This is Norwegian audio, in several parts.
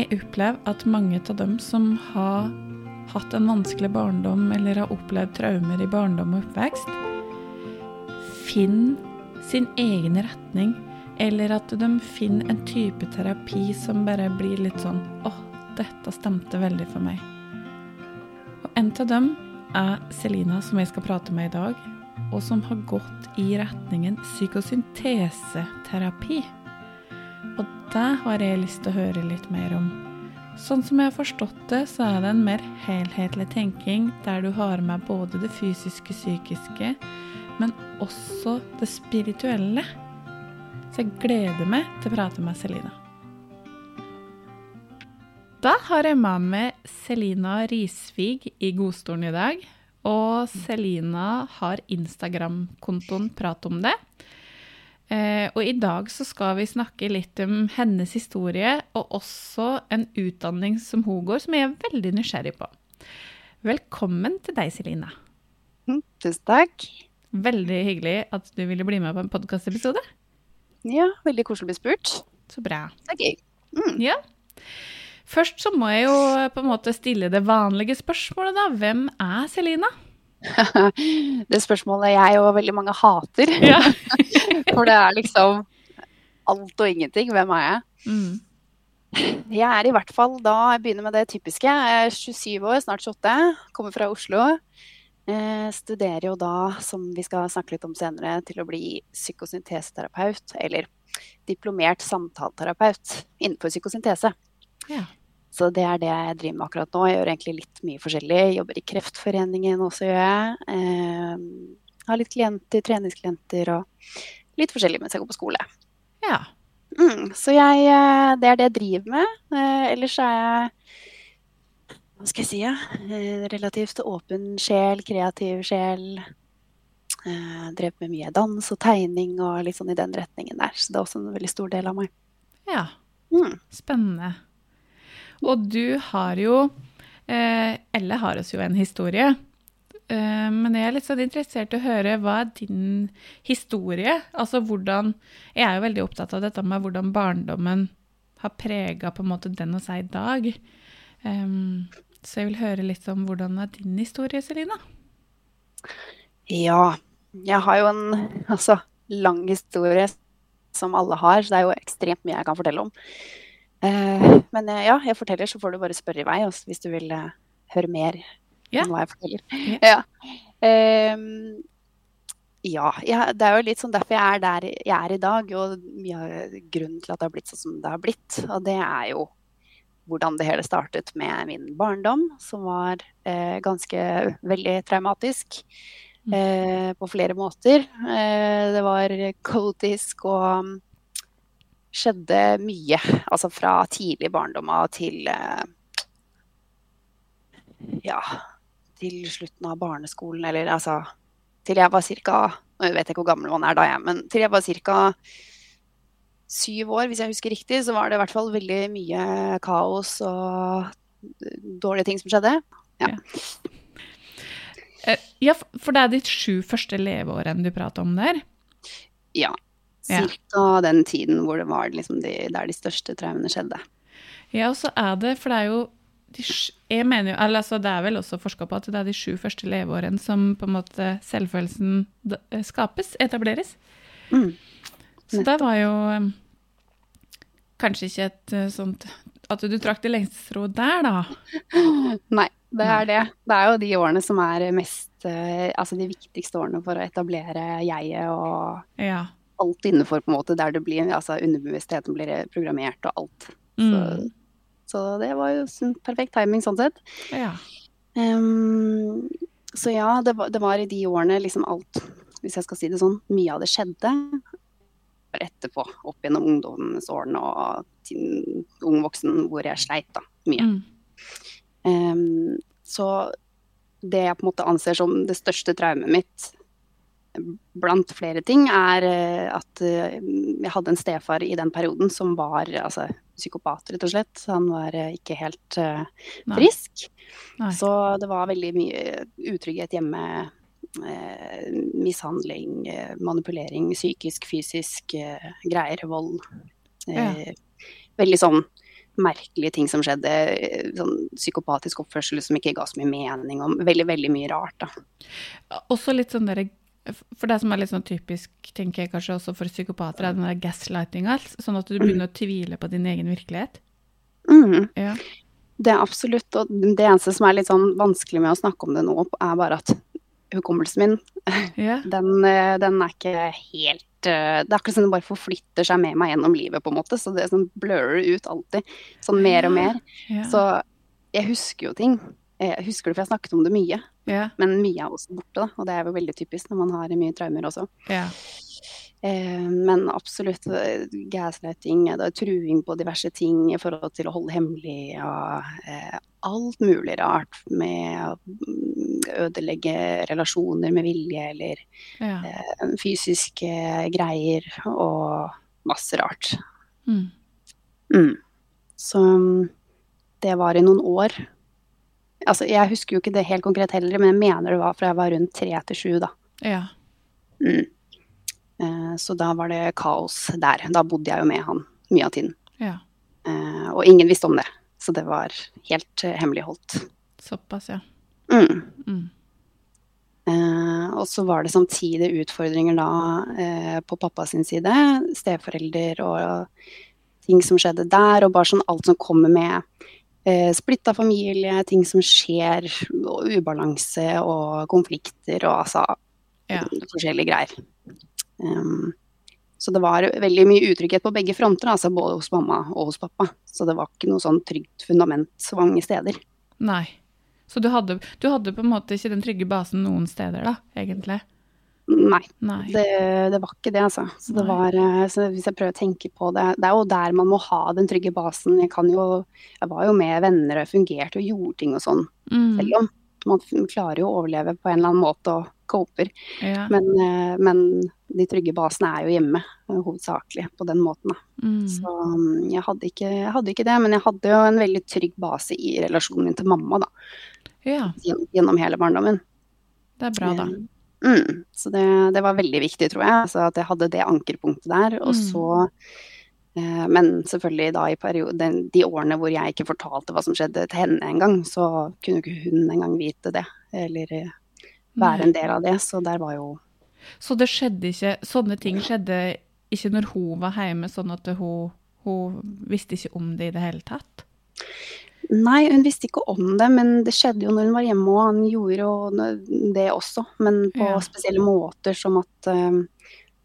jeg opplever at mange av dem som har hatt en vanskelig barndom eller har opplevd traumer i barndom og oppvekst, finner sin egen retning, eller at de finner en type terapi som bare blir litt sånn åh, dette stemte veldig for meg. Og en av dem er Selina, som jeg skal prate med i dag, og som har gått i retningen psykosynteseterapi. Og det har jeg lyst til å høre litt mer om. Sånn som jeg har forstått det, så er det en mer helhetlig tenking der du har med både det fysiske, psykiske, men også det spirituelle. Så jeg gleder meg til å prate med Selina. Da har jeg med meg Selina Risvig i godstolen i dag. Og Selina har Instagram-kontoen Prat om det. Eh, og i dag så skal vi snakke litt om hennes historie, og også en utdanning som hun går, som jeg er veldig nysgjerrig på. Velkommen til deg, Selina. Mm, tusen takk. Veldig hyggelig at du ville bli med på en podkastepisode. Ja, veldig koselig å bli spurt. Så bra. Det er gøy. Mm. Ja. Først så må jeg jo på en måte stille det vanlige spørsmålet, da. Hvem er Selina? Det spørsmålet jeg og veldig mange hater. Ja. For det er liksom alt og ingenting. Hvem er jeg? Mm. Jeg er i hvert fall da Jeg begynner med det typiske. Jeg er 27 år, snart 28. Kommer fra Oslo. Eh, studerer jo da, som vi skal snakke litt om senere, til å bli psykosynteseterapeut. Eller diplomert samtaleterapeut innenfor psykosyntese. Ja. Så det er det jeg driver med akkurat nå. Jeg gjør egentlig litt mye forskjellig. Jeg jobber i Kreftforeningen også, gjør jeg. Eh, har litt klienter, treningsklienter og litt forskjellig mens jeg går på skole. ja. Mm, så jeg, eh, det er det jeg driver med. Eh, ellers er jeg hva skal jeg si, ja? Eh, relativt åpen sjel, kreativ sjel. Eh, drev med mye dans og tegning og litt sånn i den retningen der. Så det er også en veldig stor del av meg. Ja. Mm. Spennende. Og du har jo eh, Elle har oss jo en historie. Eh, men jeg er litt sånn interessert i å høre hva er din historie? Altså hvordan Jeg er jo veldig opptatt av dette med hvordan barndommen har prega på en måte den og seg i dag. Um, så jeg vil høre litt om hvordan er din historie, Selina? Ja. Jeg har jo en altså, lang historie som alle har, så det er jo ekstremt mye jeg kan fortelle om. Eh, men eh, ja, jeg forteller, så får du bare spørre i vei også, hvis du vil eh, høre mer Ja. om hva jeg forteller. Ja. Ja. Ehm, ja, jeg- det er jo litt sånn derfor jeg er der jeg er i dag, og mye av grunnen til at det har blitt sånn som det har blitt. Og det er jo hvordan det hele startet med min barndom, som var eh, ganske veldig traumatisk Mm. eh, på flere måter. Eh, det var kaotisk og skjedde mye. Altså fra tidlig barndom av til eh, ja, til slutten av barneskolen, eller altså til jeg var ca. Nå vet ikke hvor gammel man er da, jeg, men til jeg var ca. syv år, hvis jeg husker riktig, så var det i hvert fall veldig mye kaos og dårlige ting som skjedde. Ja. ja, for det er de sju første leveårene du prater om der? Ja. Ja. Cirka den tiden hvor det var liksom de, der de største traumene skjedde. Ja, og så er det, for det er jo de, jeg mener jo, eller altså Det er vel også forska på at det er de sju første leveårene som på en måte selvfølelsen eh, skapes, etableres. Mm. Så det var jo eh, kanskje ikke et eh, sånt At du trakk det lengste strået der, da. Nei, det er det. Det er jo de årene som er mest Altså de viktigste årene for å etablere jeget og Ja. Alt innenfor, på en måte, der det blir Altså underbevisstheten blir programmert og alt. Så, Mm. så det var jo sånn perfekt timing sånn sett. ja. Um, så ja, det var, det var i de årene liksom alt, hvis jeg skal si det sånn, mye av det skjedde. Etterpå, opp gjennom ungdomsårene og til ung voksen, hvor jeg sleit da, mye. Mm. Um, så det jeg på en måte anser som det største traumet mitt, blant flere ting, er eh, at eh, jeg hadde en stefar i den perioden som var altså, psykopat, rett og slett. Han var eh, ikke helt uh, frisk. Nei. Så det var veldig mye utrygghet hjemme. Eh, mishandling, manipulering, psykisk, fysisk eh, greier, vold. Eh, Veldig sånn merkelige ting som skjedde. Sånn psykopatisk oppførsel som ikke ga så mye mening om. Veldig, veldig mye rart, da. Også litt sånn derre for det som er litt sånn typisk, tenker jeg kanskje også for psykopater, er den der gaslightinga. Sånn at du begynner å tvile på din egen virkelighet. Mm. Ja. Det er absolutt. Og det eneste som er litt sånn vanskelig med å snakke om det nå, er bare at hukommelsen min, Ja. den, eh, den er ikke helt eh, Det er akkurat som den bare forflytter seg med meg gjennom livet, på en måte. Så det sånn blurrer ut alltid. Sånn mer og mer. Ja. Så jeg husker jo ting. Jeg husker det, for jeg snakket om det mye. Yeah. Men mye er også borte, da. Og det er jo veldig typisk når man har mye traumer også. Yeah. Eh, men absolutt eh, gaslighting, er truing på diverse ting i forhold til å holde hemmelig. og eh, alt mulig rart med å ødelegge relasjoner med vilje eller eh, fysiske greier og masse rart. Mm. Mm. Så mm, det var i noen år. Altså, jeg husker jo ikke det helt konkret heller, men jeg mener det var fra jeg var rundt tre til sju, da. ja. Mm. Eh, Så da var det kaos der. Da bodde jeg jo med han mye av tiden. Ja. Eh, Og ingen visste om det. Så det var helt eh, hemmeligholdt. Såpass, ja. Mm. Mm. Eh, og så var det samtidig utfordringer da eh, på pappa sin side. Steforelder og ting som skjedde der. Og bare sånn alt som kommer med eh, splitta familie, ting som skjer, og ubalanse og konflikter og altså Ja. forskjellige greier. Um, så det var veldig mye utrygghet på begge fronter, altså både hos mamma og hos pappa. Så det var ikke noe sånn trygt fundament så mange steder. Nei. Så du hadde, du hadde på en måte ikke den trygge basen noen steder, da, egentlig? Nei, Nei. det, det var ikke det, altså. Så det var, eh, så hvis jeg prøver å tenke på det Det er jo der man må ha den trygge basen. Jeg, kan jo, jeg var jo med venner og fungerte og gjorde ting og sånn, Mm. selv om man klarer jo å overleve på en eller annen måte og coper. Ja. Men, eh, men de trygge basene er jo hjemme, eh, hovedsakelig på den måten. Mm. Så um, jeg hadde, ikke, jeg hadde ikke det, men jeg hadde jo en veldig trygg base i relasjonen min til mamma da, ja, gjennom hele barndommen. det er bra, da. Mm, så det, det var veldig viktig, tror jeg, altså at jeg hadde det ankerpunktet der. Og Mm. så, eh, men selvfølgelig da i periode, de årene hvor jeg ikke fortalte hva som skjedde til henne engang, så kunne ikke hun engang vite det, eller eh, være en del av det. Så der var jo Så det skjedde ikke Sånne ting skjedde ikke når hun var hjemme, sånn at hun, hun visste ikke om det i det hele tatt? Nei, hun visste ikke om det, men det skjedde jo når hun var hjemme, og han gjorde jo det også. Men på Ja. spesielle måter, som at um,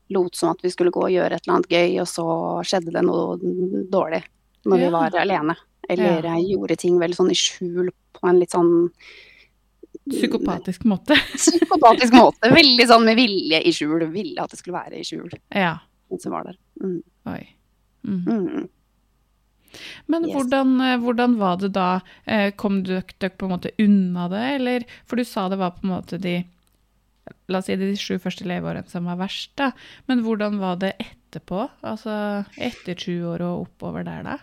lot som at vi skulle gå og gjøre et eller annet gøy, og så skjedde det noe dårlig når Ja. vi var alene. Eller Ja. gjorde ting veldig sånn i skjul på en litt sånn Psykopatisk måte. psykopatisk måte. Veldig sånn med vilje i skjul. Ville at det skulle være i skjul, Ja. mens hun var der. Mm. Oi. Mm. Mm. Men Yes. hvordan, eh, hvordan var det da? Eh, Kom dere på en måte unna det, eller? For du sa det var på en måte de La oss si de sju første leveårene som var verst, da. Men hvordan var det etterpå? Altså etter 20 år og oppover der, da?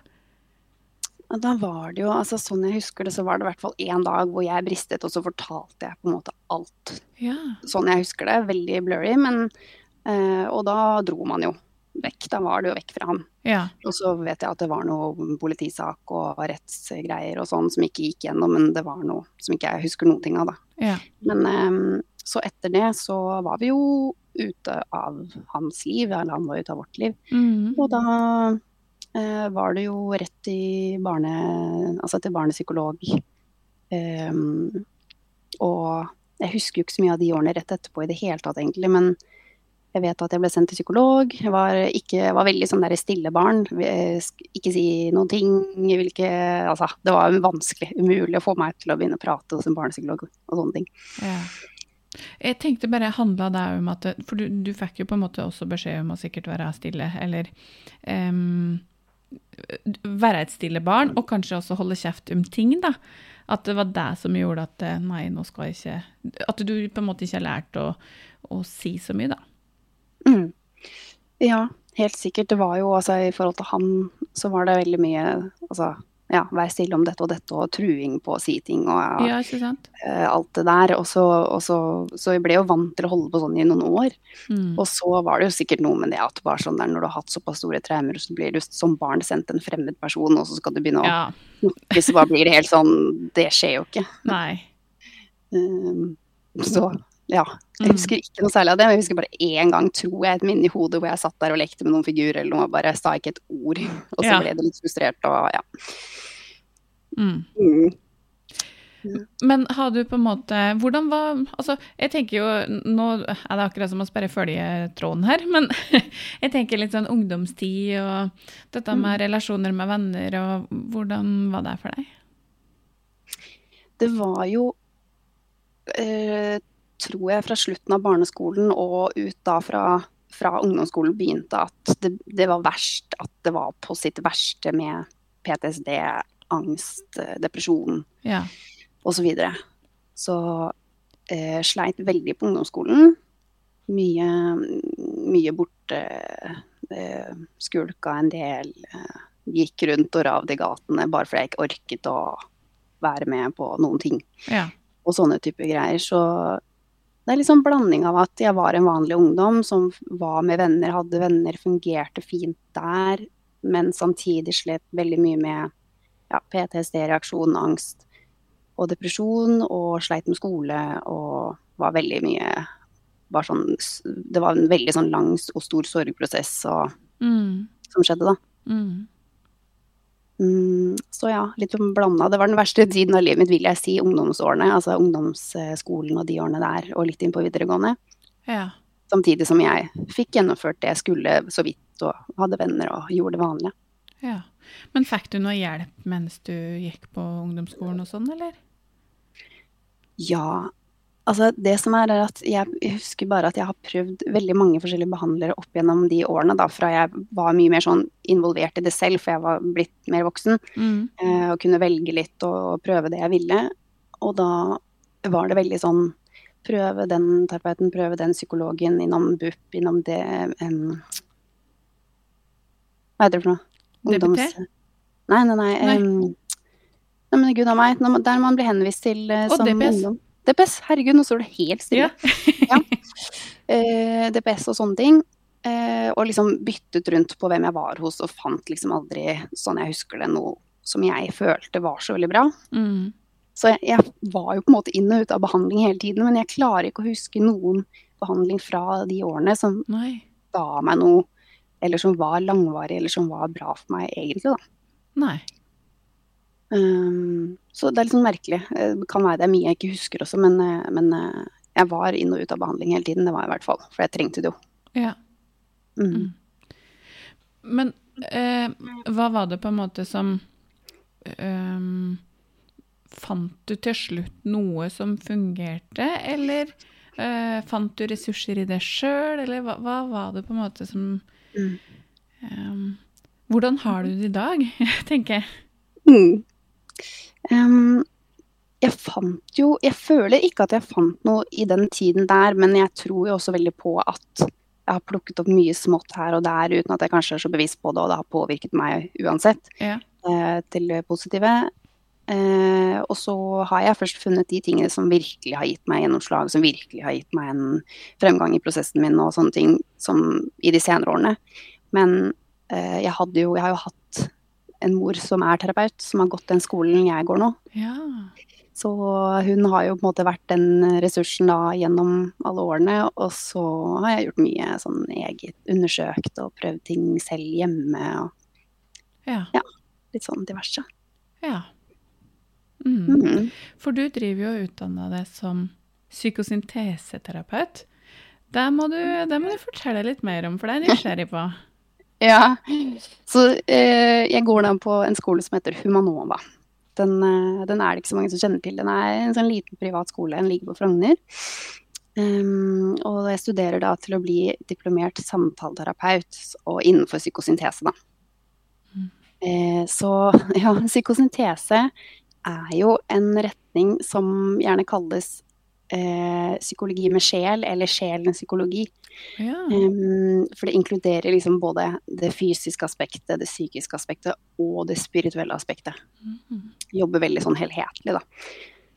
Da var det jo, altså sånn jeg husker det, så var det i hvert fall én dag hvor jeg bristet, og så fortalte jeg på en måte alt. Ja. Sånn jeg husker det. Veldig blurry, men eh, Og da dro man jo vekk. Da var det jo vekk fra ham. Ja. Og så vet jeg at det var noe politisak og rettsgreier og sånn som ikke gikk gjennom, men det var noe som ikke jeg husker noen ting av, da. Ja. Men um, så etter det så var vi jo ute av hans liv, eller han var ute av vårt liv. Mm. Og da uh, var det jo rett i barne... Altså til barnepsykolog. Um, og jeg husker jo ikke så mye av de årene rett etterpå i det hele tatt, egentlig. Men jeg vet at jeg ble sendt til psykolog. Jeg var, ikke, var veldig sånn stille barn. Ikke si noen ting. Hvilke, Altså, det var vanskelig. Umulig å få meg til å begynne å prate hos en barnepsykolog og sånne ting. Ja. Jeg tenkte bare handla det om at For du, du fikk jo på en måte også beskjed om å sikkert være stille, eller um, være et stille barn, og kanskje også holde kjeft om ting, da. At det var det som gjorde at eh, nei, nå skal jeg ikke At du på en måte ikke har lært å, å si så mye, da. Mm. Ja, helt sikkert. Det var jo altså i forhold til han så var det veldig mye Altså, ja, vær stille om dette og dette, og truing på å si ting og Ja, eh, alt det der. Og, så, og så, så jeg ble jo vant til å holde på sånn i noen år. Mm. Og så var det jo sikkert noe med det at bare sånn der, når du har hatt såpass store traumer, så blir du som barn sendt en fremmed person, og så skal du begynne å Ja. så bare blir det helt sånn Det skjer jo ikke. Nei. Um, så ja. Jeg Mm. husker ikke noe særlig av det, men jeg husker bare én gang, tror jeg, et minne i hodet hvor jeg satt der og lekte med noen figurer eller noe, bare sa ikke et ord. Og så Ja. ble det litt frustrert og ja. Mm. Mm. Men har du på en måte Hvordan var Altså, jeg tenker jo Nå er det akkurat som å sperre følgetråden her, men jeg tenker litt sånn ungdomstid og dette med relasjoner med venner, og hvordan var det for deg? Det var jo eh, tror jeg fra slutten av barneskolen og ut da fra, fra ungdomsskolen begynte at det, det var verst. At det var på sitt verste med PTSD, angst, eh, depresjon Ja. osv. Så, videre. så eh, sleit veldig på ungdomsskolen. Mye, mye borte. Eh, skulka en del. Eh, gikk rundt og ravde i gatene bare fordi jeg ikke orket å være med på noen ting Ja. og sånne typer greier. Så det er liksom blanding av at jeg var en vanlig ungdom som var med venner, hadde venner, fungerte fint der, men samtidig slet veldig mye med ja, PTSD-reaksjon, angst og depresjon, og sleit med skole og var veldig mye var sånn, Det var en veldig sånn lang og stor sorgprosess og, Mm. som skjedde, da. Mm. Mm, så ja, litt blanda. Det var den verste tiden av livet mitt, vil jeg si, ungdomsårene. Altså ungdomsskolen og de årene der, og litt inn på videregående. Ja. Samtidig som jeg fikk gjennomført det jeg skulle så vidt, og hadde venner og gjorde det vanlige. ja. Men fikk du noe hjelp mens du gikk på ungdomsskolen og sånn, eller? Ja, altså det som er, er at jeg husker bare at jeg har prøvd veldig mange forskjellige behandlere opp gjennom de årene, da, fra jeg var mye mer sånn involvert i det selv, for jeg var blitt mer voksen. Mm. eh, og kunne velge litt og prøve det jeg ville. Og da var det veldig sånn Prøve den terapeuten, prøve den psykologen, innom BUP, innom det um, Hva heter det for noe? DBT? Nei, nei, nei. Nei. Um, nei men gud a meg. Der man blir henvist til uh, som DPS. ungdom. DPS. Herregud, nå står det helt stille. Ja. Eh, DPS og sånne ting. Eh, og liksom byttet rundt på hvem jeg var hos, og fant liksom aldri, sånn jeg husker det, noe som jeg følte var så veldig bra. Mm. Så jeg, jeg var jo på en måte inn og ut av behandling hele tiden, men jeg klarer ikke å huske noen behandling fra de årene som Nei. ga meg noe, eller som var langvarig, eller som var bra for meg egentlig, da. Nei. Um, så det er litt sånn merkelig. Eh, Det kan være det er mye jeg ikke husker også, men, eh, men eh, jeg var inn og ut av behandling hele tiden, det var jeg i hvert fall. For jeg trengte det jo. Ja. Mm. Men eh, hva var det på en måte som eh, Fant du til slutt noe som fungerte, eller eh, fant du ressurser i det sjøl, eller hva, hva var det på en måte som Mm. ehm, Hvordan har du det i dag, tenker jeg. Mm. Um, jeg fant jo Jeg føler ikke at jeg fant noe i den tiden der, men jeg tror jo også veldig på at jeg har plukket opp mye smått her og der uten at jeg kanskje er så bevisst på det, og det har påvirket meg uansett Ja. eh, til det positive. Eh, og så har jeg først funnet de tingene som virkelig har gitt meg gjennomslag, som virkelig har gitt meg en fremgang i prosessen min og sånne ting som i de senere årene. Men eh, jeg, jo, jeg har jo hatt en mor som er terapeut, som har gått den skolen jeg går nå. ja. Så hun har jo på en måte vært den ressursen da gjennom alle årene. Og så har jeg gjort mye sånn eget, undersøkt og prøvd ting selv hjemme og Ja. litt sånn diverse. ja. Mm. Mhm. For du driver jo og utdanner deg som psykosynteseterapeut. Det må, du, det må du fortelle litt mer om, for det er jeg nysgjerrig på. Ja. Så eh, jeg går da på en skole som heter Humanova. Den, eh, den er det ikke så mange som kjenner til. Den er en sånn liten privat skole. Den ligger på Frogner. Um, og jeg studerer da til å bli diplomert samtaleterapeut og innenfor psykosyntese, da. Mm. Eh, så ja, psykosyntese er jo en retning som gjerne kalles eh, psykologi med sjel, eller sjelens psykologi. Ja. Um, for det inkluderer liksom både det fysiske aspektet, det psykiske aspektet og det spirituelle aspektet. Mm. Jobber veldig sånn helhetlig, da.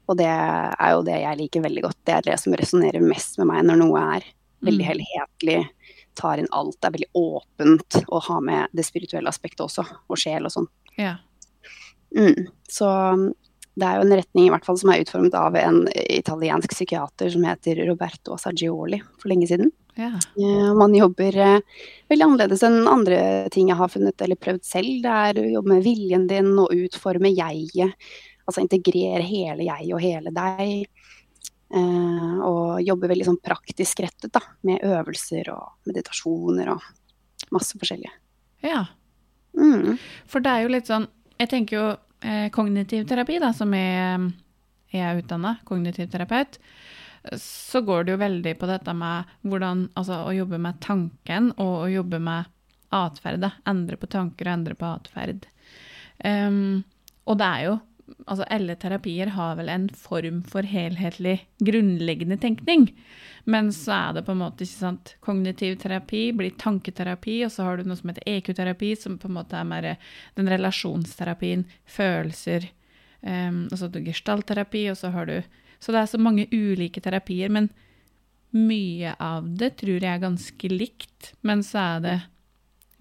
Og det er jo det jeg liker veldig godt. Det er det som resonnerer mest med meg når noe er veldig Mm. helhetlig, tar inn alt, er veldig åpent, og har med det spirituelle aspektet også, og sjel og sånn. Ja. Mm. Så det er jo en retning i hvert fall som er utformet av en italiensk psykiater som heter Roberto Assagioli for lenge siden. Eh, Man jobber eh, veldig annerledes enn andre ting jeg har funnet eller prøvd selv. Det er å jobbe med viljen din og utforme jeget. Altså integrere hele jeg og hele deg. Eh, og jobbe veldig sånn praktisk rettet da, med øvelser og meditasjoner og masse forskjellige. ja. Mm. For det er jo litt sånn Jeg tenker jo kognitiv terapi, da, som er, jeg er utdanna kognitiv terapeut, så går det jo veldig på dette med hvordan Altså å jobbe med tanken og å jobbe med atferd. Endre på tanker og endre på atferd. Um, og det er jo Altså alle terapier har vel en form for helhetlig grunnleggende tenkning. Men så er det på en måte ikke sant, kognitiv terapi blir tanketerapi, og så har du noe som heter EQ-terapi, som på en måte er mer den relasjonsterapien, følelser. Um, og så har du gestaltterapi, og så har du Så det er så mange ulike terapier, men mye av det tror jeg er ganske likt. Men så er det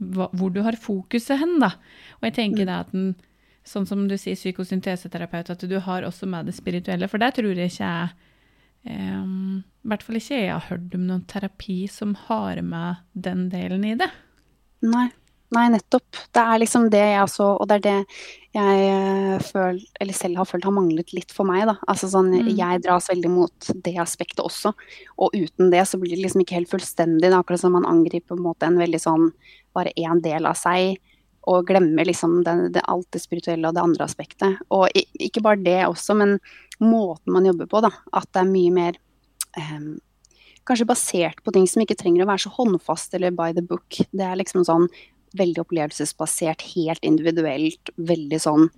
hva, hvor du har fokuset hen, da. Og jeg tenker det at den Sånn som du sier psykosynteseterapeut, at du har også med det spirituelle. For der tror jeg ikke jeg um, I hvert fall ikke jeg har hørt om noen terapi som har med den delen i det. Nei. Nei, nettopp. Det er liksom det jeg også Og det er det jeg eh, føl, eller selv har følt har manglet litt for meg. Da. Altså sånn, Mm. Jeg dras veldig mot det aspektet også. Og uten det så blir det liksom ikke helt fullstendig. Det er akkurat som man angriper på en måte en veldig sånn bare én del av seg. Og glemmer liksom det, det, alt det spirituelle og det andre aspektet. Og ikke bare det også, men måten man jobber på. da, At det er mye mer em, Kanskje basert på ting som ikke trenger å være så håndfast eller by the book. Det er liksom sånn veldig opplevelsesbasert, helt individuelt, veldig sånn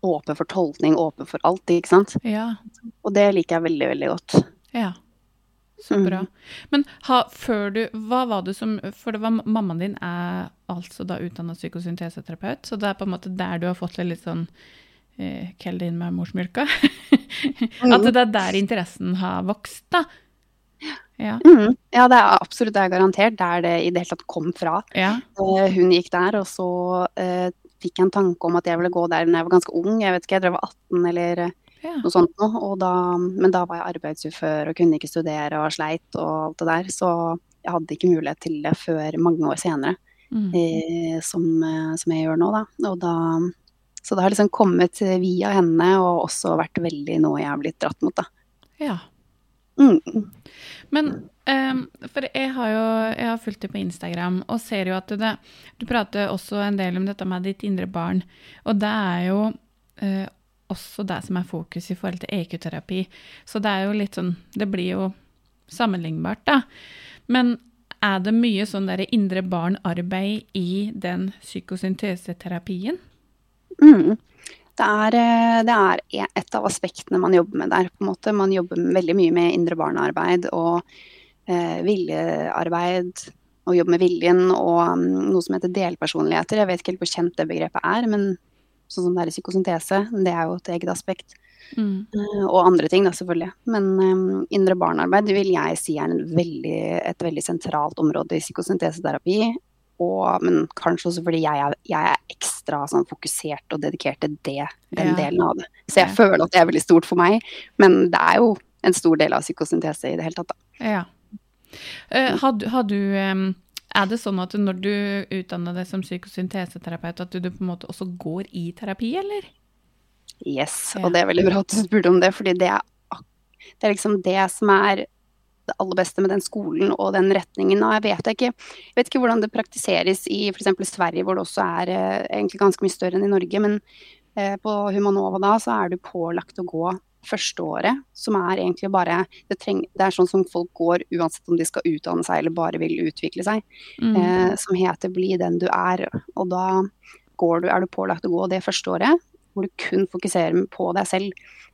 åpen for tolkning, åpen for alt, ikke sant. Ja. Og det liker jeg veldig, veldig godt. Ja. Så Mm. bra. Men ha, før du Hva var det som For det var mammaen din er altså da utdanna psykosynteseterapeut, så det er på en måte der du har fått det litt sånn eh, Kall det inn med morsmjølka. At det er der interessen har vokst, da. Ja. Mm. Ja, det er absolutt det er garantert der det i det hele tatt kom fra. Ja. Uh, hun gikk der, og så uh, fikk jeg en tanke om at jeg ville gå der når jeg var ganske ung. Jeg vet ikke, jeg var 18 eller ja. noe sånt noe. Da, men da var jeg arbeidsufør og kunne ikke studere og sleit og alt det der. Så jeg hadde ikke mulighet til det før mange år senere, Mm. eh, som, eh, som jeg gjør nå, da. Da. Så det har liksom kommet via henne, og også vært veldig noe jeg har blitt dratt mot, da. ja. Mm. Men um, For jeg har jo jeg har fulgt deg på Instagram og ser jo at det, du prater også en del om dette med ditt indre barn. Og det er jo eh, også det som er fokus i forhold til EQ-terapi. Så det er jo litt sånn Det blir jo sammenlignbart, da. Men er det mye sånn der indre barn-arbeid i den psykosynteseterapien? Mm. Det er, eh, det er e- et av aspektene man jobber med der. på en måte. Man jobber veldig mye med indre barnearbeid og eh, viljearbeid. Og jobber med viljen og um, noe som heter delpersonligheter. Jeg vet ikke helt hvor kjent det begrepet er, men sånn som det er i psykosyntese, det er jo et eget aspekt. Mm. Eh, og andre ting, da, selvfølgelig. Men um, indre barnearbeid vil jeg si er en veldig, et veldig sentralt område i psykosynteseterapi. Og, men kanskje også fordi jeg er, jeg er ekstra sånn, fokusert og dedikert til det, den Ja. delen av det. Så jeg Ja. føler at det er veldig stort for meg. Men det er jo en stor del av psykosyntese i det hele tatt. Da. Ja. Uh, har, du- har du ehm, Er det sånn at når du utdanner deg som psykosynteseterapeut, at du, du på en måte også går i terapi, eller? Yes, Ja. og det er veldig bra at du spurte om det, fordi det er, det er liksom det som er det aller beste med den skolen og den retningen. Og jeg vet ikke, jeg vet ikke hvordan det praktiseres i f.eks. Sverige, hvor det også er eh, egentlig ganske mye større enn i Norge. Men eh, på Humanova da, så er du pålagt å gå førsteåret, som er egentlig bare det, treng, det er sånn som folk går uansett om de skal utdanne seg eller bare vil utvikle seg, Mm. eh, som heter 'Bli den du er'. Og da går du, er du pålagt å gå det første året. hvor du kun fokuserer på deg selv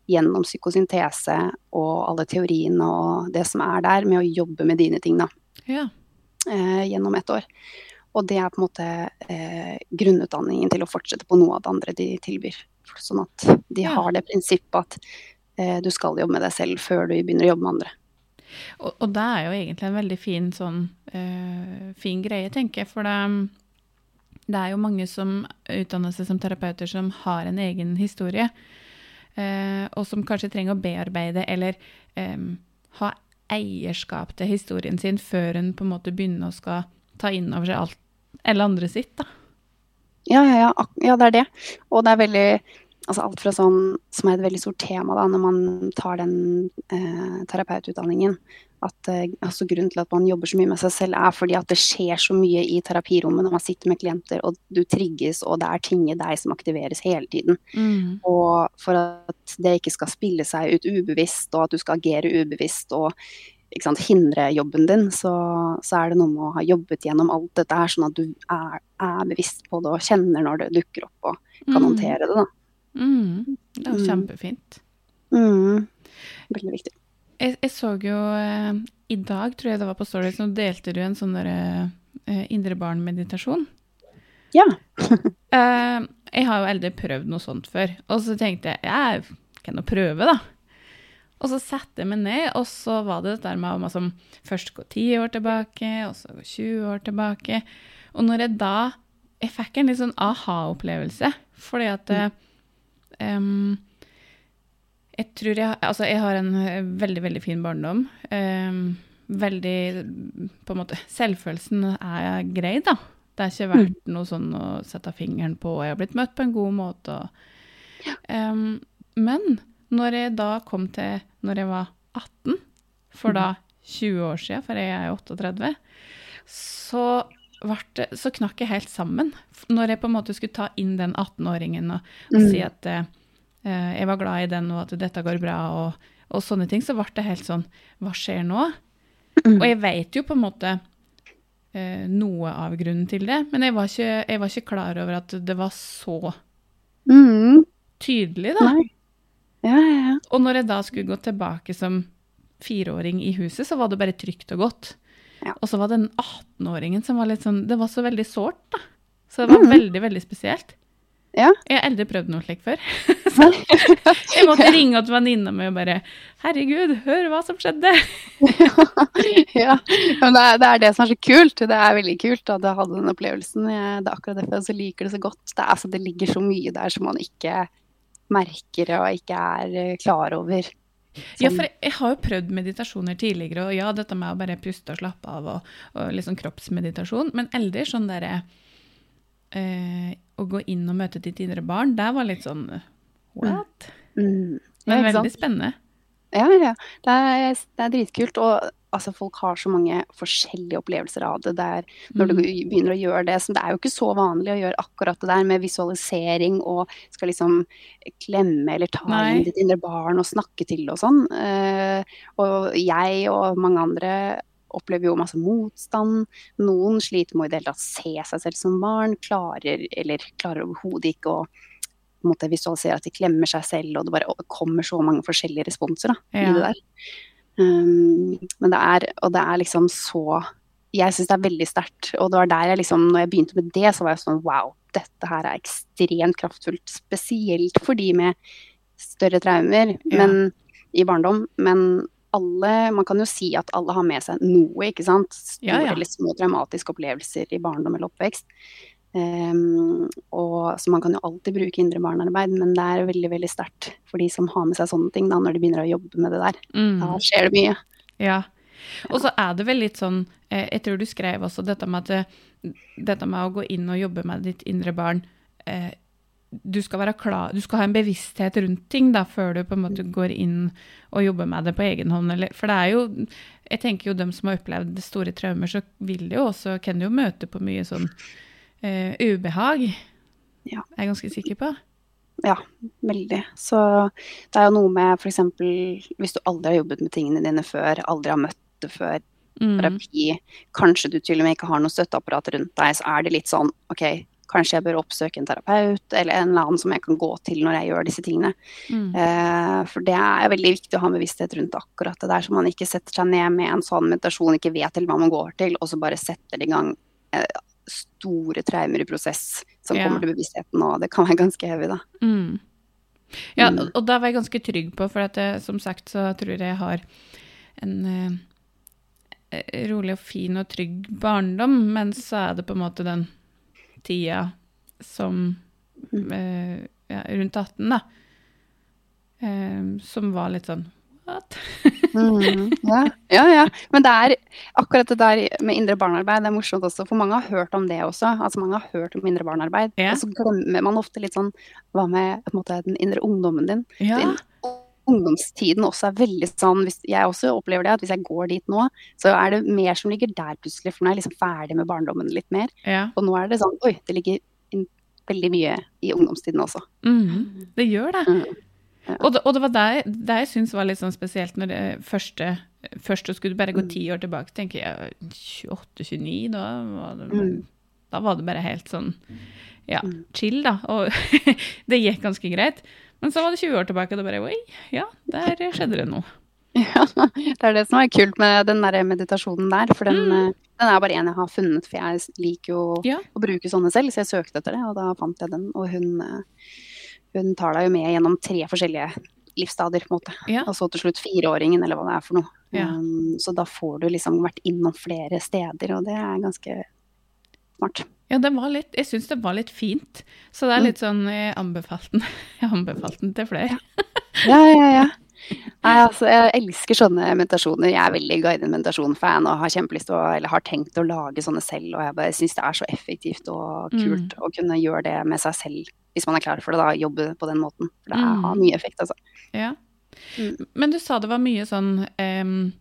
gjennom psykosyntese og alle teoriene og det som er der, med å jobbe med dine ting da, Ja. eh, gjennom ett år. Og det er på en måte eh, grunnutdanningen til å fortsette på noe av det andre de tilbyr. Sånn at de Ja. har det prinsippet at du skal jobbe med deg selv før du begynner å jobbe med andre. Og, og det er jo egentlig en veldig fin sånn eh, fin greie, tenker jeg. For det, det er jo mange som utdanner seg som terapeuter som har en egen historie. eh, og som kanskje trenger å bearbeide eller eh, ha eierskap til historien sin før en på en måte begynner å skal ta inn over seg alt eller andre sitt. da. Ja, ja, ja, ja, det er det. Og det er veldig Altså alt fra sånn som er et veldig stort tema da, når man tar den eh, terapeututdanningen. At eh, altså Grunnen til at man jobber så mye med seg selv, er fordi at det skjer så mye i terapirommet når man sitter med klienter, og du trigges, og det er ting i deg som aktiveres hele tiden. Og for at det ikke skal spille seg ut ubevisst, og at du skal agere ubevisst og sant, hindre jobben din, så, så er det noe med å ha jobbet gjennom alt dette her, sånn at du er, er bevisst på det og kjenner når det dukker opp og kan Mm. håndtere det. da. Mm. Det jo Mm. kjempefint. Mm. Veldig viktig. Jeg, jeg så jo eh, I dag, tror jeg det var på Story, så delte du en sånn derre eh, indre barn-meditasjon. Ja. Eh, jeg har jo aldri prøvd noe sånt før. Og så tenkte jeg jeg kan jo prøve, da. Og så satte jeg meg ned, og så var det dette med å som først gå 10 år tilbake, og så gå 20 år tilbake. Og når jeg da Jeg fikk en litt sånn aha-opplevelse, fordi at eh, em, jeg tror jeg Altså, jeg har en eh, veldig, veldig fin barndom. Um, veldig På en måte Selvfølelsen er grei, da. Det har ikke vært noe sånn å sette fingeren på. Jeg har blitt møtt på en god måte. Og, Em, men når jeg da kom til når jeg var 18, for da 20 år siden, for jeg er 38, så, det, så knakk jeg helt sammen. Når jeg på en måte skulle ta inn den 18-åringen og, og Mm. si at eh, jeg var glad i den, og at dette går bra, og, og sånne ting, så ble det helt sånn Hva skjer nå? Mm. Og jeg vet jo på en måte uh, noe av grunnen til det, men jeg var, ikke, jeg var ikke klar over at det var så Mm. tydelig, da. Ja, ja, ja. Og når jeg da skulle gå tilbake som fireåring i huset, så var det bare trygt og godt. Ja. Og så var det den 18-åringen som var litt sånn Det var så veldig sårt, da. Så det var mm. veldig, veldig spesielt. Ja. Jeg har aldri prøvd noe slikt før. så jeg måtte ringe til venninna mi og bare Herregud, hør hva som skjedde! ja, men det er, det er det som er så kult. Det er veldig kult at jeg hadde den opplevelsen. Jeg, det er akkurat derfor jeg liker det så godt. Det, er, altså, det ligger så mye der som man ikke merker og ikke er eh, klar over. Ja, Sånn. for jeg, jeg har jo prøvd meditasjoner tidligere, og ja, dette med å bare puste og slappe av og, og sånn kroppsmeditasjon, men ellers sånn derre eh, Å gå inn og møte ditt indre barn, det var litt sånn What? Mm. Ja, Men ikke veldig sant? spennende. Ja, ja. Det er, det er dritkult. Og altså, folk har så mange forskjellige opplevelser av det der når du Mm. begynner å gjøre det. Så det er jo ikke så vanlig å gjøre akkurat det der med visualisering og skal liksom klemme eller ta Nei. inn ditt indre barn og snakke til og sånn. Eh, og jeg og mange andre opplever jo masse motstand. Noen sliter med å i det hele tatt se seg selv som barn. Klarer, eller klarer overhodet ikke å på en måte visualisere at de klemmer seg selv, og det bare kommer så mange forskjellige responser da, Ja. i det der. Um, men det er, og det er liksom så Jeg syns det er veldig sterkt. Og det var der jeg liksom, når jeg begynte med det, så var jeg sånn wow, dette her er ekstremt kraftfullt. Spesielt for de med større traumer Ja. men, i barndom. Men alle, man kan jo si at alle har med seg noe, ikke sant. Store Ja, ja. eller små traumatiske opplevelser i barndom eller oppvekst. Um, og, så man kan jo alltid bruke indre barnearbeid, men det er veldig veldig sterkt for de som har med seg sånne ting da, når de begynner å jobbe med det der. Mm. Da skjer det mye. Ja. Og så er det vel litt sånn eh, Jeg tror du skrev også dette med at dette med å gå inn og jobbe med ditt indre barn eh, Du skal være klar Du skal ha en bevissthet rundt ting da, før du på en måte går inn og jobber med det på egen hånd. Eller, for det er jo Jeg tenker jo dem som har opplevd store traumer, så vil det jo også Kan de jo møte på mye sånn eh, ubehag. Ja. Er jeg ganske sikker på. Ja, veldig. Så det er jo noe med f.eks. hvis du aldri har jobbet med tingene dine før, aldri har møtt det før, Mm. terapi, kanskje du til og med ikke har noe støtteapparat rundt deg, så er det litt sånn OK, kanskje jeg bør oppsøke en terapeut, eller en eller annen som jeg kan gå til når jeg gjør disse tingene. Mm. Eh, for det er veldig viktig å ha bevissthet rundt akkurat det der, så man ikke setter seg ned med en sånn meditasjon, ikke vet helt hva man går til, og så bare setter det i gang eh, store traumer i prosess som Ja. kommer til bevisstheten, nå. det kan være ganske heavy, da. Mm. Ja, Mm. og- da var jeg ganske trygg på, for at jeg, som sagt så tror jeg jeg har en uh, rolig og fin og trygg barndom, men så er det på en måte den tida som eh, ja, rundt 18, da, uh, som var litt sånn What? Mm, ja, ja, ja. Men det er akkurat det der med indre barnearbeid, det er morsomt også, for mange har hørt om det også. Altså mange har hørt om indre barnearbeid, Ja. og så glemmer man ofte litt sånn hva med måte, den indre ungdommen din? Ja. Din ungdomstiden også er veldig sånn hvis, Jeg også opplever det, at hvis jeg går dit nå, så er det mer som ligger der plutselig, for nå er jeg liksom ferdig med barndommen litt mer. ja. Og nå er det sånn Oi, det ligger veldig mye i ungdomstiden også. Mm, det gjør det. Mm. Ja. Og, det og det var det, det jeg syns var litt sånn spesielt når det første Først skulle du bare gå Mm. ti år tilbake, tenker jeg. 28-29, da var det Mm. Da var det bare helt sånn ja, Mm. chill, da. Og det gikk ganske greit. Men så var det 20 år tilbake, og det bare Oi, ja, der skjedde det noe. Ja, det er det som er kult med den der meditasjonen der. For den, Mm. den er bare en jeg har funnet, for jeg liker jo Ja. å bruke sånne selv. Så jeg søkte etter det, og da fant jeg den. Og hun, eh, hun tar deg jo med gjennom tre forskjellige livsstadier, på en måte. Ja. Og så til slutt fireåringen, eller hva det er for noe. Ja. Um, så da får du liksom vært innom flere steder, og det er ganske smart. Ja, det var litt, jeg syns det var litt fint. Så det er Mm. litt sånn Jeg anbefalte den, jeg anbefalte den til flere. Ja, ja, ja. Nei, altså, jeg elsker sånne meditasjoner. Jeg er veldig guided meditasjon-fan og har kjempelyst til å, eller har tenkt å lage sånne selv. Og jeg bare syns det er så effektivt og kult å kunne gjøre det med seg selv, hvis man er klar for det, da. Jobbe på den måten. For det Mm. har mye effekt, altså. Ja. Mm. Men du sa det var mye sånn um,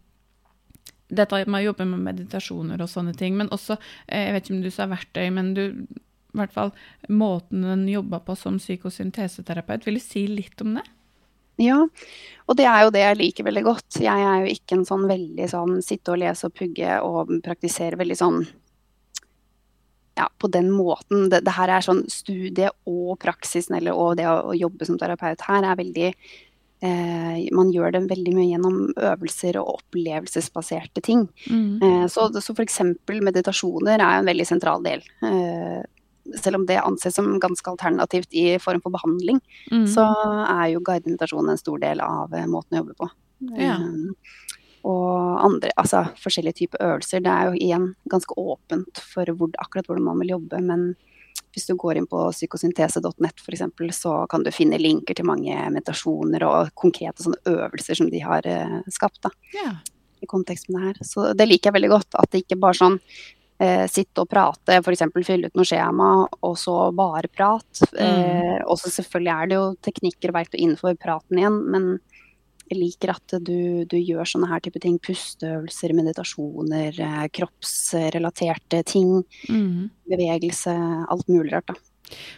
Dette med å jobbe med meditasjoner og sånne ting, men også eh, Jeg vet ikke om du sa verktøy, men du i hvert fall måten den jobba på som psykosynteseterapeut. Vil du si litt om det? Ja, og det er jo det jeg liker veldig godt. Jeg er jo ikke en sånn veldig sånn sitte og lese og pugge og praktisere veldig sånn ja, på den måten. Det, det her er sånn studie og praksisen, eller og det å, å jobbe som terapeut her er veldig eh, Man gjør det veldig mye gjennom øvelser og opplevelsesbaserte ting. Eh, så, så f.eks. meditasjoner er en veldig sentral del. Eh, selv om det anses som ganske alternativt i form for behandling, Mm. så er jo guidemeditasjon en stor del av eh, måten å jobbe på. Ja. Eh, og andre, altså forskjellige typer øvelser. Det er jo igjen ganske åpent for hvor, akkurat hvordan man vil jobbe, men hvis du går inn på psykosyntese.net f.eks., så kan du finne linker til mange meditasjoner og konkrete sånne øvelser som de har eh, skapt. da yeah. i kontekst med det her. Så det liker jeg veldig godt. At det ikke bare sånn eh, sitte og prate, f.eks. fylle ut noe skjema, og så bare prat. Eh, og så selvfølgelig er det jo teknikker og verktøy innenfor praten igjen, men liker at du, du gjør sånne her type ting. Pusteøvelser, meditasjoner, eh, kroppsrelaterte ting. Mm. Bevegelse, alt mulig rart, da.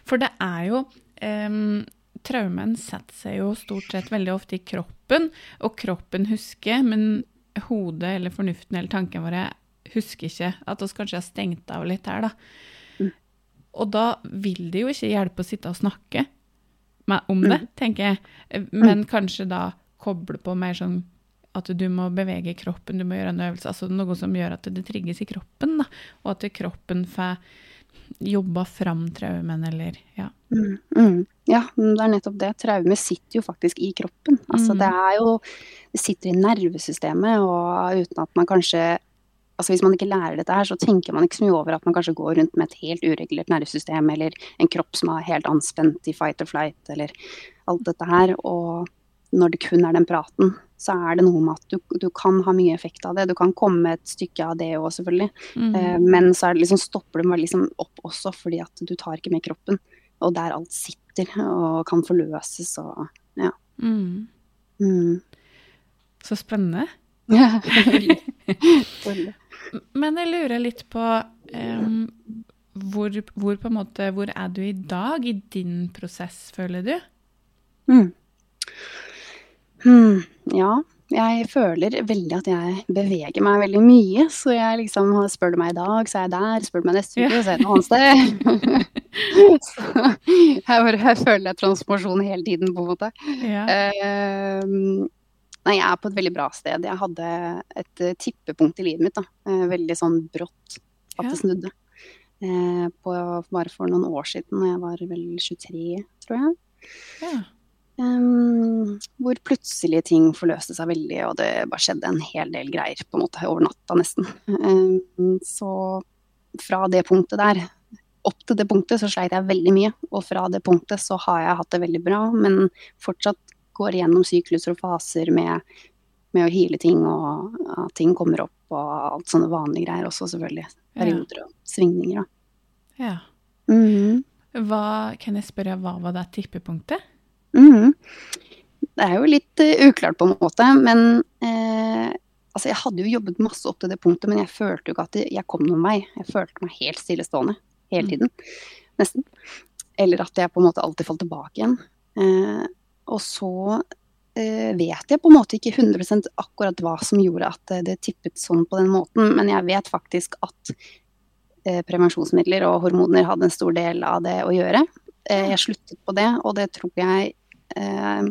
For det er jo um, Traumen setter seg jo stort sett veldig ofte i kroppen, og kroppen husker, men hodet eller fornuften eller tankene våre husker ikke at vi kanskje har stengt av litt her, da. Mm. Og da vil det jo ikke hjelpe å sitte og snakke om det, Mm. tenker jeg, men kanskje da koble på mer sånn at du må bevege kroppen, du må gjøre en øvelse, altså noe som gjør at det trigges i kroppen, da, og at kroppen får jobba fram traumen, eller ja. Mm, mm. Ja, det er nettopp det. Traume sitter jo faktisk i kroppen. Altså, Mm. Det er jo Det sitter i nervesystemet, og uten at man kanskje Altså Hvis man ikke lærer dette her, så tenker man ikke så mye over at man kanskje går rundt med et helt uregulert nervesystem, eller en kropp som er helt anspent i fight or flight, eller alt dette her. Og når det kun er den praten, så er det noe med at du, du kan ha mye effekt av det. Du kan komme et stykke av det òg, selvfølgelig. Mm. Eh, Men så det liksom, stopper du liksom opp også, fordi at du tar ikke med kroppen. Og der alt sitter og kan forløses og ja. Mm. Mm. Så spennende. Men jeg lurer litt på um, hvor, hvor, på en måte, hvor er du i dag i din prosess, føler du? Mm. Hmm. Ja, Jeg føler veldig at jeg beveger meg veldig mye. Så jeg liksom spør du meg i dag, så er jeg der. Spør du meg neste uke, så er jeg et annet sted. så jeg, bare, jeg føler jeg transformasjon hele tiden, på en måte. Ja. Uh, nei, jeg er på et veldig bra sted. Jeg hadde et eh, tippepunkt i livet mitt. da. Eh, veldig sånn brått at det snudde. Uh, på, bare for noen år siden, da jeg var vel 23, tror jeg. ja. Ehm, hvor plutselig ting forløste seg veldig, og det bare skjedde en hel del greier på en måte over natta, nesten. Um, så fra det punktet der, opp til det punktet, så sleit jeg veldig mye. Og fra det punktet så har jeg hatt det veldig bra, men fortsatt går gjennom sykluser og faser med, med å hile ting, og at ting kommer opp, og alt sånne vanlige greier også, selvfølgelig. Perioder og svingninger, da. ja. Mhm. Hva, kan jeg spørre, hva var det tippepunktet? Mhm. Det er jo litt uh, uklart på en måte, men uh, altså jeg hadde jo jobbet masse opp til det punktet, men jeg følte jo ikke at jeg kom noen vei. Jeg følte meg helt stillestående hele Mm. tiden, nesten. Eller at jeg på en måte alltid falt tilbake igjen. Uh, og så vet jeg på en måte ikke 100% akkurat hva som gjorde at det tippet sånn på den måten, men jeg vet faktisk at prevensjonsmidler og hormoner hadde en stor del av det å gjøre. Eh, jeg sluttet på det, og det tror jeg eh,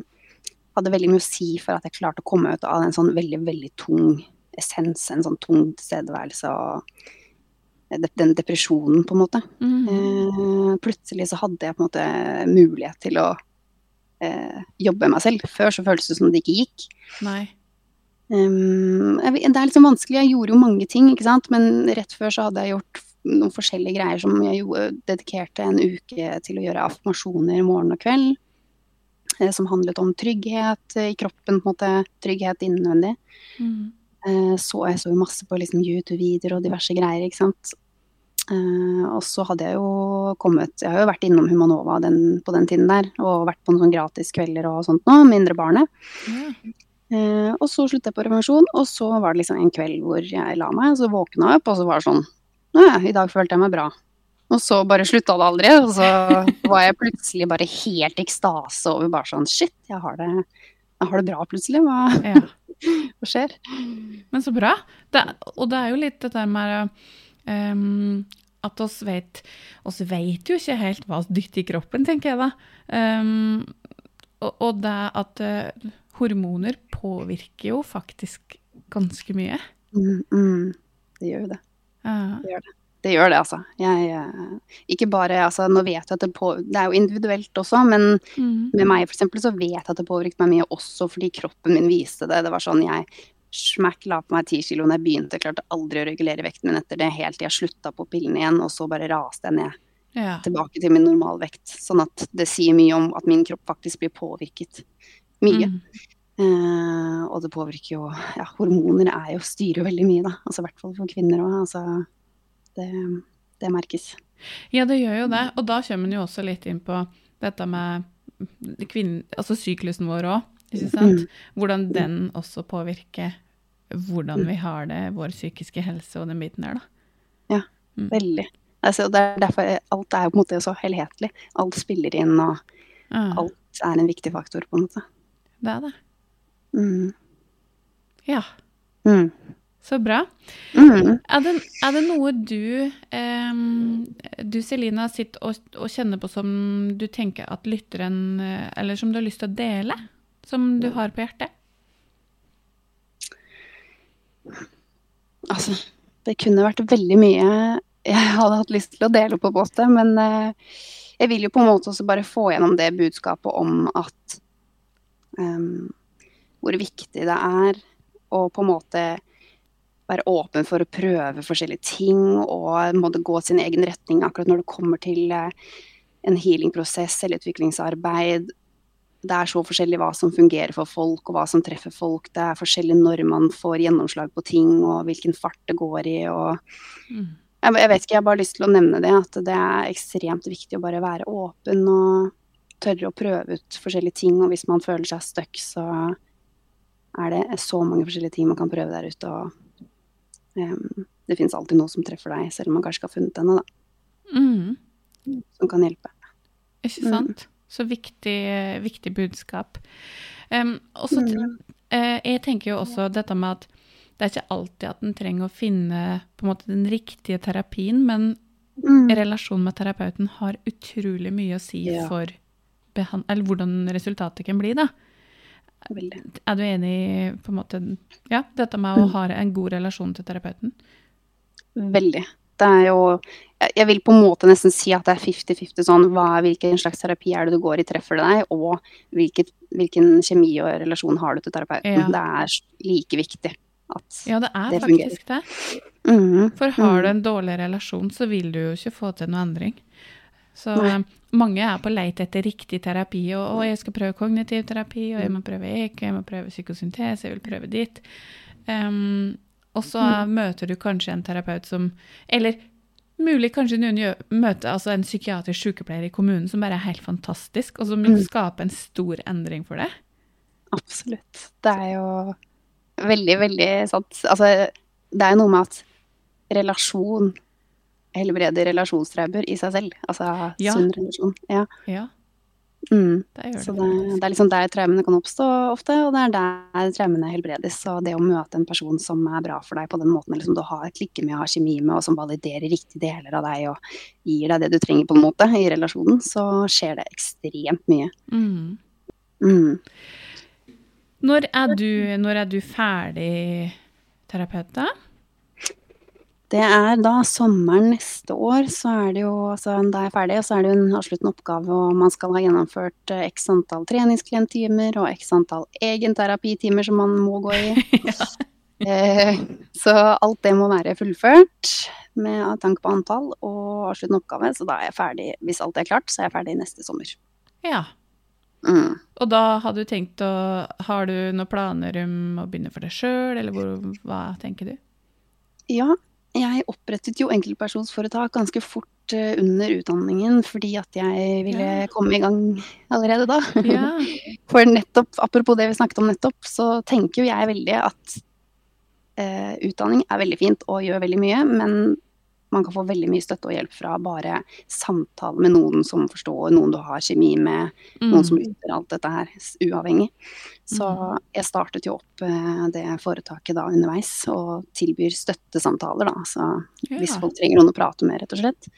hadde veldig mye å si for at jeg klarte å komme ut av en sånn veldig, veldig tung essens, en sånn tung tilstedeværelse og den depresjonen, på en måte. Mm. Eh, plutselig så hadde jeg på en måte mulighet til å eh, jobbe med meg selv. Før så føltes det som det ikke gikk. Nei. Um, jeg, det er liksom vanskelig. Jeg gjorde jo mange ting, ikke sant. Men rett før så hadde jeg gjort noen forskjellige greier som jeg jo dedikerte en uke til å gjøre affirmasjoner morgen og kveld. eh, Som handlet om trygghet i kroppen, på en måte. Trygghet innvendig. Eh, Så jeg så jo masse på liksom YouTube-videoer og diverse greier, ikke sant. Eh, og så hadde jeg jo kommet Jeg har jo vært innom Humanova den, på den tiden der, og vært på noen sånn gratis kvelder og sånt nå, mindre barnet. Ja. Eh, og så sluttet jeg på prevensjon, og så var det liksom en kveld hvor jeg la meg, og så våkna jeg opp, og så var det sånn Nå ja, i dag følte jeg meg bra. Og så bare slutta det aldri, og så var jeg plutselig bare helt ekstase over bare sånn Shit, jeg har det, jeg har det bra plutselig. Hva, ja. hva skjer? Men så bra. Det, og det er jo litt det der med um, at oss vet oss vet jo ikke helt hva vi dytter i kroppen, tenker jeg da. Um, og, og det at uh, hormoner påvirker jo faktisk ganske mye. Mm, mm, det gjør jo det. Ja. Det gjør det, altså. Jeg, eh, ikke bare, altså, nå vet jeg at det, på, det er jo individuelt også, men mm. med meg for eksempel, så vet jeg at det påvirket meg mye også fordi kroppen min viste det. Det var sånn jeg smack la på meg ti kilo når jeg begynte. Jeg klarte aldri å regulere vekten min etter det, helt til jeg slutta på pillene igjen, og så bare raste jeg ned ja. tilbake til min normalvekt. Sånn at det sier mye om at min kropp faktisk blir påvirket. Mye. Mhm. Eh, og det påvirker jo Ja, hormoner er jo, styrer jo veldig mye, da. Altså i hvert fall for kvinner òg. Altså, det, det merkes. Ja, det gjør jo det. Og da kommer en jo også litt inn på dette med kvinne, altså syklusen vår òg? Mm. Hvordan den også påvirker hvordan vi har det, vår psykiske helse og den biten der, da. Veldig. Altså, det er derfor alt er jo på en måte så helhetlig. Alt spiller inn, og Ja, alt er en viktig faktor, på en måte. det er det. Mm. Ja, Mm. så bra. Mm. Er det, er det noe du, eh, du Selina, sitter og, og kjenner på som du tenker at lytteren Eller som du har lyst til å dele? Som du har på hjertet? Altså, det kunne vært veldig mye jeg hadde hatt lyst til å dele på en måte, men eh, jeg vil jo på en måte også bare få gjennom det budskapet om at em, hvor viktig det er å på en måte være åpen for å prøve forskjellige ting og måtte gå sin egen retning akkurat når det kommer til eh, en healingprosess eller utviklingsarbeid. Det er så forskjellig hva som fungerer for folk, og hva som treffer folk. Det er forskjellig når man får gjennomslag på ting, og hvilken fart det går i. og Mm. jeg, jeg vet ikke, jeg har bare lyst til å nevne det, at det er ekstremt viktig å bare være åpen og tørre å prøve ut forskjellige ting. Og hvis man føler seg stuck, så er det så mange forskjellige ting man kan prøve der ute. Og um, det finnes alltid noe som treffer deg, selv om man kanskje ikke har funnet denne, da, Mm. som kan hjelpe. Ikke sant? Så viktig, viktig budskap. Um, og så Mm. uh, jeg tenker jo også dette med at det er ikke alltid at en trenger å finne måte den riktige terapien, men Mm. relasjonen med terapeuten har utrolig mye å si Ja. for eller hvordan resultatet kan bli, da. Veldig. Er du enig i på en måte, ja, dette med Mm. å ha en god relasjon til terapeuten? Veldig. Det er jo jeg- vil på en måte nesten si at det er 50-50 sånn hva, hvilken slags terapi er det du går i, treffer det deg, og hvilket, hvilken kjemi og relasjon har du til terapeuten. Ja. Det er like viktig at Ja, det er Det faktisk det. Mhm. For har Mm. du en dårlig relasjon, så vil du jo ikke få til noe endring. Så Nei. Mange er på leit etter riktig terapi, og, og jeg skal prøve kognitiv terapi, og jeg må prøve EK, jeg må prøve psykosyntese, jeg vil prøve ditt. Um, og så Mm. møter du kanskje en terapeut som Eller mulig kanskje noen møter altså en psykiatrisk sykepleier i kommunen som bare er helt fantastisk, og som Mm. skape en stor endring for deg. Absolutt. Det er jo veldig, veldig sant. Altså, det er jo noe med at relasjon helbreder relasjonstraumer i seg selv. Altså Ja. sunn relasjon. Ja. Ja, Mm. det Så det. det, er liksom der traumene kan oppstå ofte, og det er der traumene helbredes. Og det å møte en person som er bra for deg på den måten, eller som du har klikker med og har kjemi med, og som validerer riktige deler av deg og gir deg det du trenger på en måte i relasjonen, så skjer det ekstremt mye. Mm. Mm. Når er du, når er du ferdig terapeut, da? Det er da sommeren neste år, så er det jo, altså da jeg er ferdig, så er det jo en avsluttende oppgave, og man skal ha gjennomført eh, x antall treningsklienttimer og x antall egenterapitimer som man må gå i. Eh, så alt det må være fullført med tanke på antall og avsluttende oppgave. Så da er jeg ferdig, hvis alt er klart, så er jeg ferdig neste sommer. Ja. Mm. Og da har du tenkt å Har du noen planer om å begynne for deg sjøl, eller hvor, hva tenker du? Ja, jeg opprettet jo enkeltpersonsforetak ganske fort eh, under utdanningen, fordi at jeg ville Ja. komme i gang allerede da. Ja. For nettopp, apropos det vi snakket om nettopp, så tenker jo jeg veldig at eh, utdanning er veldig fint og gjør veldig mye, men man kan få veldig mye støtte og hjelp fra bare samtale med noen som forstår, noen du har kjemi med, noen som Mm. yter alt dette her uavhengig. Så Mm. jeg startet jo opp eh, det foretaket da underveis og tilbyr støttesamtaler, da. Så hvis folk trenger noen å prate med, rett og slett.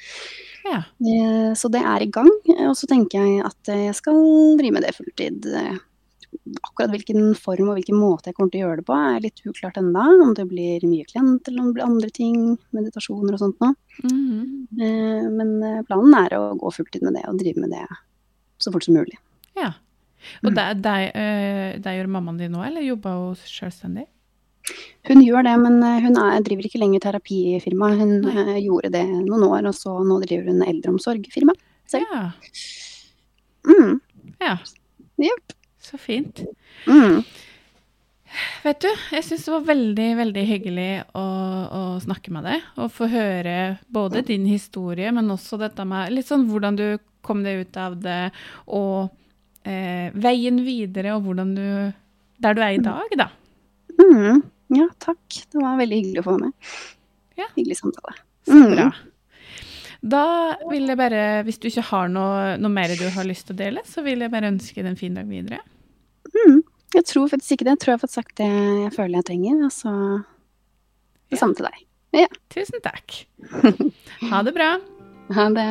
Ja. Eh, Så det er i gang. Og så tenker jeg at jeg skal drive med det fulltid. Eh, Akkurat hvilken form og hvilken måte jeg kommer til å gjøre det på, er litt uklart enda. Om det blir mye klient, eller om det blir andre ting, meditasjoner og sånt noe. Mm -hmm. Men eh, planen er å gå fulltid med det, og drive med det så fort som mulig. ja. Og Mm. det, det, eh, det gjør mammaen din nå, eller jobber hun selvstendig? Hun gjør det, men eh, hun er, driver ikke lenger terapifirma. Hun Nei. eh, gjorde det noen år, og så nå driver hun eldreomsorgfirma. Selv. Ja. Mm. ja. Jepp. Så fint. Mm. Vet du, jeg syns det var veldig, veldig hyggelig å, å snakke med deg. Og få høre både din historie, men også dette med litt sånn hvordan du kom deg ut av det, og eh, veien videre, og hvordan du Der du er i dag, da. Mm. Ja, takk. Det var veldig hyggelig å få være med. Ja. Hyggelig samtale. Så Mm. bra. Da vil jeg bare, hvis du ikke har noe, noe mer du har lyst til å dele, så vil jeg bare ønske deg en fin dag videre. Jeg tror faktisk ikke det. Jeg tror jeg har fått sagt det jeg føler jeg trenger. Og så det Ja. samme til deg. Tusen takk. Ha det bra. Ha det.